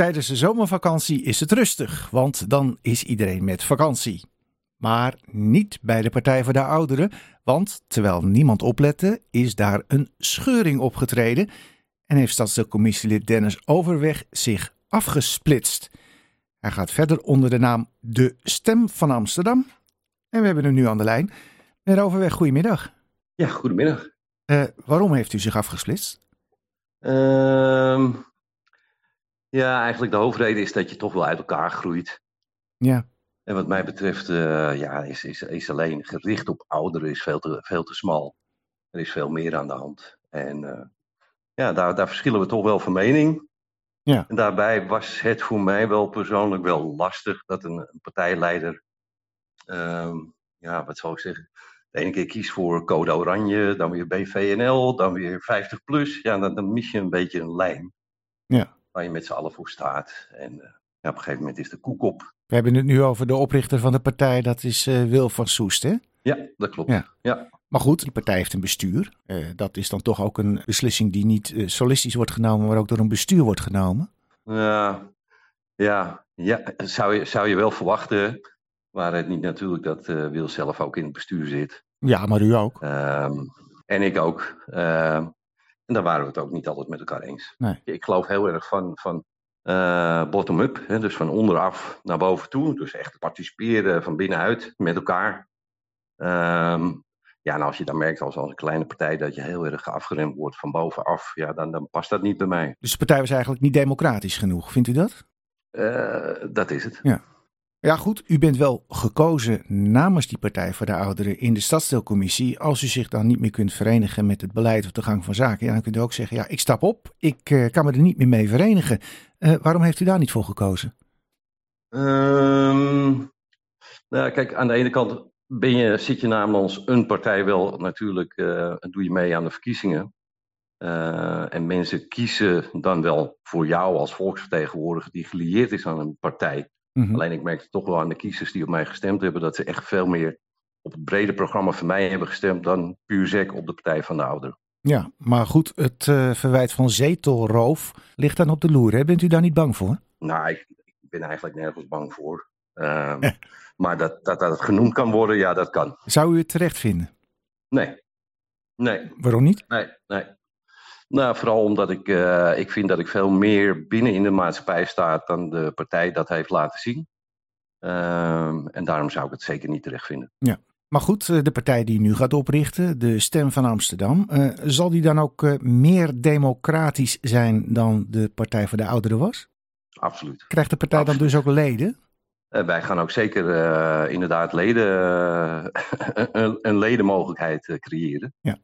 Tijdens de zomervakantie is het rustig, want dan is iedereen met vakantie. Maar niet bij de Partij voor de Ouderen, want terwijl niemand oplette, is daar een scheuring opgetreden en heeft stadsdeelcommissielid Dennis Overweg zich afgesplitst. Hij gaat verder onder de naam De Stem van Amsterdam. En we hebben hem nu aan de lijn. Meneer Overweg, goedemiddag. Ja, goedemiddag. Uh, waarom heeft u zich afgesplitst? Uh, ja, eigenlijk de hoofdreden is dat je toch wel uit elkaar groeit. Ja. En wat mij betreft, uh, ja, is, is, is alleen gericht op ouderen is veel te, veel te smal. Er is veel meer aan de hand. En uh, ja, daar, daar verschillen we toch wel van mening. Ja. En daarbij was het voor mij wel persoonlijk wel lastig dat een, een partijleider, um, ja, wat zal ik zeggen, de ene keer kiest voor code oranje, dan weer BVNL, dan weer 50 plus. Ja, dan, dan mis je een beetje een lijn. Ja. Waar je met z'n allen voor staat. En uh, ja, op een gegeven moment is de koek op. We hebben het nu over de oprichter van de partij, dat is uh, Wil van Soest, hè? Ja, dat klopt. Ja. ja. Maar goed, die partij heeft een bestuur. Uh, dat is dan toch ook een beslissing die niet uh, solistisch wordt genomen, maar ook door een bestuur wordt genomen. Ja, ja, ja zou, je, zou je wel verwachten. Maar het niet natuurlijk dat uh, Wil zelf ook in het bestuur zit. Ja, maar u ook. Um, en ik ook. En daar waren we het ook niet altijd met elkaar eens. Nee. Ik geloof heel erg van, van uh, bottom-up, dus van onderaf naar boven toe. Dus echt participeren van binnenuit met elkaar. Um, ja, en als je dan merkt als, als een kleine partij dat je heel erg afgeremd wordt van bovenaf, ja, dan, dan past dat niet bij mij. Dus de partij was eigenlijk niet democratisch genoeg, vindt u dat? Uh, dat is het. Ja. Ja, goed. U bent wel gekozen namens die Partij voor de Ouderen in de stadsdeelcommissie. Als u zich dan niet meer kunt verenigen met het beleid of de gang van zaken, ja, dan kunt u ook zeggen: ja, ik stap op, ik uh, kan me er niet meer mee verenigen. Uh, waarom heeft u daar niet voor gekozen? Um, nou, kijk, aan de ene kant ben je, zit je namens een partij wel natuurlijk, uh, doe je mee aan de verkiezingen. En mensen kiezen dan wel voor jou als volksvertegenwoordiger die gelieerd is aan een partij. Mhm. Alleen ik merkte toch wel aan de kiezers die op mij gestemd hebben dat ze echt veel meer op het brede programma van mij hebben gestemd dan puur zek op de Partij van de Ouderen. Ja, maar goed, het uh, verwijt van zetelroof ligt dan op de loer. Hè? Bent u daar niet bang voor? Nou, ik, ik ben eigenlijk nergens bang voor. Uh, maar dat, dat dat genoemd kan worden, ja, dat kan. Zou u het terecht vinden? Nee. Nee. Waarom niet? Nee, nee. Nou, vooral omdat ik, uh, ik vind dat ik veel meer binnen in de maatschappij sta dan de partij dat heeft laten zien. Uh, en daarom zou ik het zeker niet terecht vinden. Ja. Maar goed, de partij die nu gaat oprichten, de Stem van Amsterdam, uh, zal die dan ook uh, meer democratisch zijn dan de Partij voor de Ouderen was? Absoluut. Krijgt de partij Absoluut. dan dus ook leden? Uh, wij gaan ook zeker inderdaad leden, een, een, ledenmogelijkheid creëren. Ja.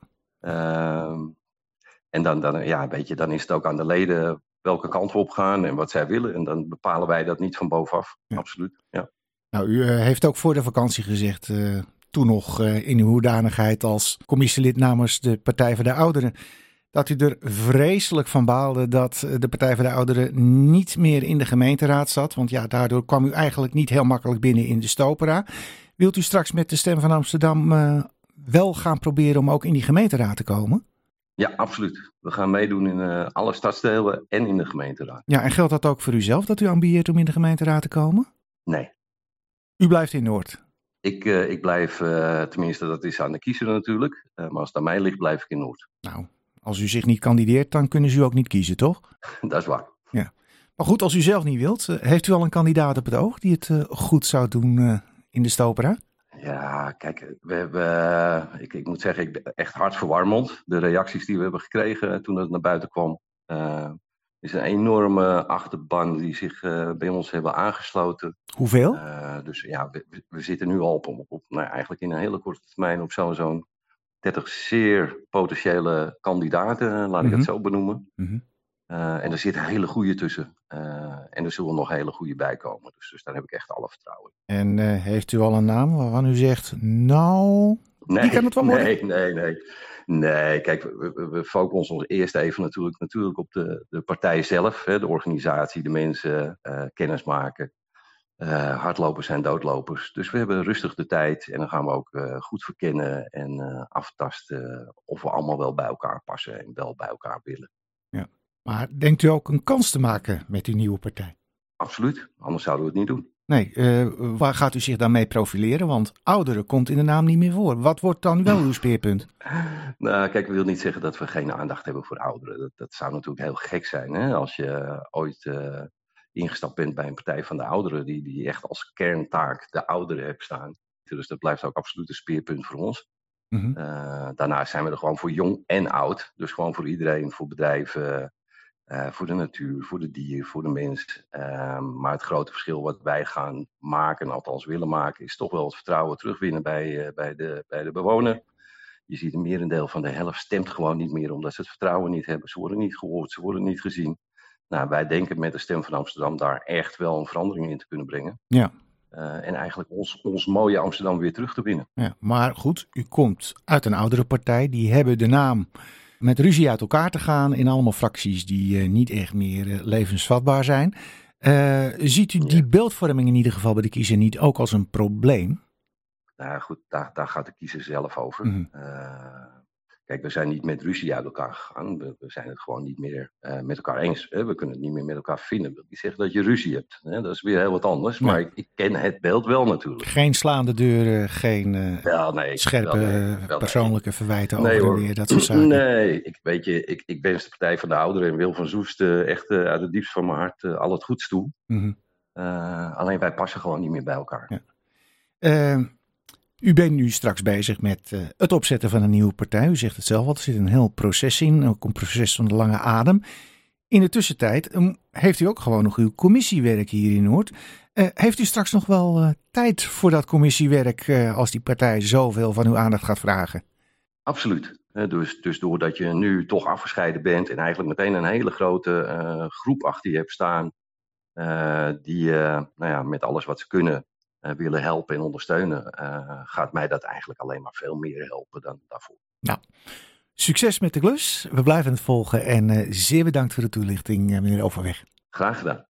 En dan, dan, ja, weet je, dan is het ook aan de leden welke kant we op gaan en wat zij willen. En dan bepalen wij dat niet van bovenaf. Ja. Absoluut. Ja. Nou, u heeft ook voor de vakantie gezegd, toen nog in uw hoedanigheid als commissielid namens de Partij voor de Ouderen dat u er vreselijk van baalde dat de Partij voor de Ouderen niet meer in de gemeenteraad zat. Want ja, daardoor kwam u eigenlijk niet heel makkelijk binnen in de Stopera. Wilt u straks met de Stem van Amsterdam uh, wel gaan proberen om ook in die gemeenteraad te komen? Ja, absoluut. We gaan meedoen in uh, alle stadsdelen en in de gemeenteraad. Ja, en geldt dat ook voor u zelf dat u ambieert om in de gemeenteraad te komen? Nee. U blijft in Noord? Ik, uh, ik blijf, tenminste dat is aan de kiezer natuurlijk, maar als het aan mij ligt blijf ik in Noord. Nou, als u zich niet kandideert, dan kunnen ze u ook niet kiezen, toch? Dat is waar. Ja. Maar goed, als u zelf niet wilt, heeft u al een kandidaat op het oog die het goed zou doen in de Stopera? Ja, kijk, we hebben, ik, ik, moet zeggen, ik ben echt hartverwarmend. De reacties die we hebben gekregen toen het naar buiten kwam. Uh, is een enorme achterban die zich bij ons hebben aangesloten. Hoeveel? dus ja, we, we, zitten nu al op, op, nou, eigenlijk in een hele korte termijn op zo'n zo'n 30 zeer potentiële kandidaten, laat Mhm. ik het zo benoemen. Mm -hmm. Uh, en er zitten hele goede tussen. Uh, en er zullen nog hele goede bij komen. Dus, dus daar heb ik echt alle vertrouwen in. En uh, heeft u al een naam waarvan u zegt, nou, nee, die kan het wel worden? Nee, nee, nee. Nee, kijk, we, focussen ons eerst even natuurlijk, natuurlijk op de, de partij zelf. Hè, de organisatie, de mensen, kennis maken. Hardlopers zijn doodlopers. Dus we hebben rustig de tijd en dan gaan we ook goed verkennen en aftasten of we allemaal wel bij elkaar passen en wel bij elkaar willen. Ja. Maar denkt u ook een kans te maken met uw nieuwe partij? Absoluut, anders zouden we het niet doen. Nee, uh, waar gaat u zich dan mee profileren? Want ouderen komt in de naam niet meer voor. Wat wordt dan wel uw speerpunt? nou, kijk, ik wil niet zeggen dat we geen aandacht hebben voor ouderen. Dat, dat zou natuurlijk heel gek zijn hè? als je ooit uh, ingestapt bent bij een partij van de ouderen die, die echt als kerntaak de ouderen heeft staan. Dus dat blijft ook absoluut een speerpunt voor ons. Mm -hmm. uh, daarnaast zijn we er gewoon voor jong en oud. Dus gewoon voor iedereen, voor bedrijven, uh, voor de natuur, voor de dier, voor de mens. Uh, maar het grote verschil wat wij gaan maken, althans willen maken, is toch wel het vertrouwen terugwinnen bij, uh, bij, de, bij de bewoner. Je ziet een merendeel van de helft stemt gewoon niet meer omdat ze het vertrouwen niet hebben. Ze worden niet gehoord, ze worden niet gezien. Nou, wij denken met de stem van Amsterdam daar echt wel een verandering in te kunnen brengen. Ja. Uh, en eigenlijk ons, ons mooie Amsterdam weer terug te winnen. Ja, maar goed, u komt uit een oudere partij. Die hebben de naam met ruzie uit elkaar te gaan in allemaal fracties die uh, niet echt meer uh, levensvatbaar zijn. ziet u die ja. beeldvorming in ieder geval bij de kiezer niet ook als een probleem? Nou goed, daar, daar gaat de kiezer zelf over. Mm -hmm. Kijk, we zijn niet met ruzie uit elkaar gegaan. We, we zijn het gewoon niet meer uh, met elkaar eens. Hè? We kunnen het niet meer met elkaar vinden. Dat wil niet zeggen dat je ruzie hebt. Hè? Dat is weer heel wat anders. Maar ik, ik, ken het beeld wel natuurlijk. Geen slaande deuren, geen uh, nee, scherpe wel, nee, wel, persoonlijke verwijten nee, over hoor. weer, dat soort zaken. Nee, ik, weet je, ik, ik wens de Partij van de Ouderen en Wil van Zoest uh, echt uit het diepst van mijn hart al het goeds toe. Mm -hmm. alleen wij passen gewoon niet meer bij elkaar. Ja. Ehm, U bent nu straks bezig met uh, het opzetten van een nieuwe partij. U zegt het zelf al, er zit een heel proces in, ook een proces van de lange adem. In de tussentijd um, heeft u ook gewoon nog uw commissiewerk hier in Noord. Uh, heeft u straks nog wel uh, tijd voor dat commissiewerk als die partij zoveel van uw aandacht gaat vragen? Absoluut. Dus, dus doordat je nu toch afgescheiden bent en eigenlijk meteen een hele grote groep achter je hebt staan, die nou ja, met alles wat ze kunnen willen helpen en ondersteunen, uh, gaat mij dat eigenlijk alleen maar veel meer helpen dan daarvoor. Nou, succes met de klus. We blijven het volgen en uh, zeer bedankt voor de toelichting, meneer Overweg. Graag gedaan.